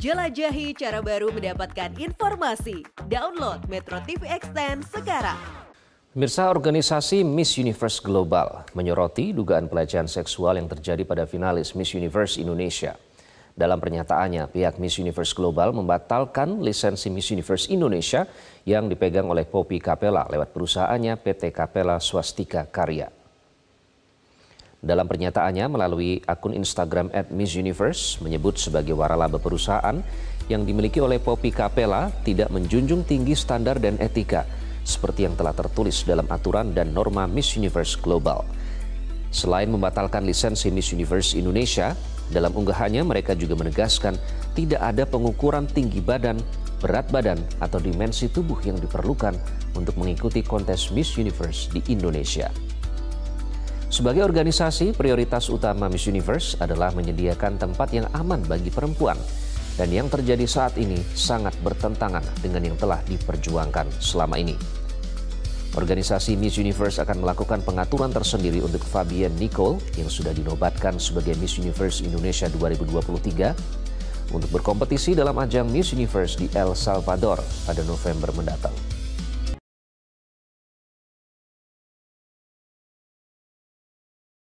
Jelajahi cara baru mendapatkan informasi. Download Metro TV Extend sekarang. Pemirsa organisasi Miss Universe Global menyoroti dugaan pelecehan seksual yang terjadi pada finalis Miss Universe Indonesia. Dalam pernyataannya, pihak Miss Universe Global membatalkan lisensi Miss Universe Indonesia yang dipegang oleh Poppy Capella lewat perusahaannya PT Capella Swastika Karya. Dalam pernyataannya melalui akun Instagram at Miss Universe menyebut sebagai waralaba perusahaan yang dimiliki oleh Poppy Capella tidak menjunjung tinggi standar dan etika seperti yang telah tertulis dalam aturan dan norma Miss Universe Global. Selain membatalkan lisensi Miss Universe Indonesia, dalam unggahannya mereka juga menegaskan tidak ada pengukuran tinggi badan, berat badan, atau dimensi tubuh yang diperlukan untuk mengikuti kontes Miss Universe di Indonesia. Sebagai organisasi, prioritas utama Miss Universe adalah menyediakan tempat yang aman bagi perempuan. Dan yang terjadi saat ini sangat bertentangan dengan yang telah diperjuangkan selama ini. Organisasi Miss Universe akan melakukan pengaturan tersendiri untuk Fabian Nicole yang sudah dinobatkan sebagai Miss Universe Indonesia 2023 untuk berkompetisi dalam ajang Miss Universe di El Salvador pada November mendatang.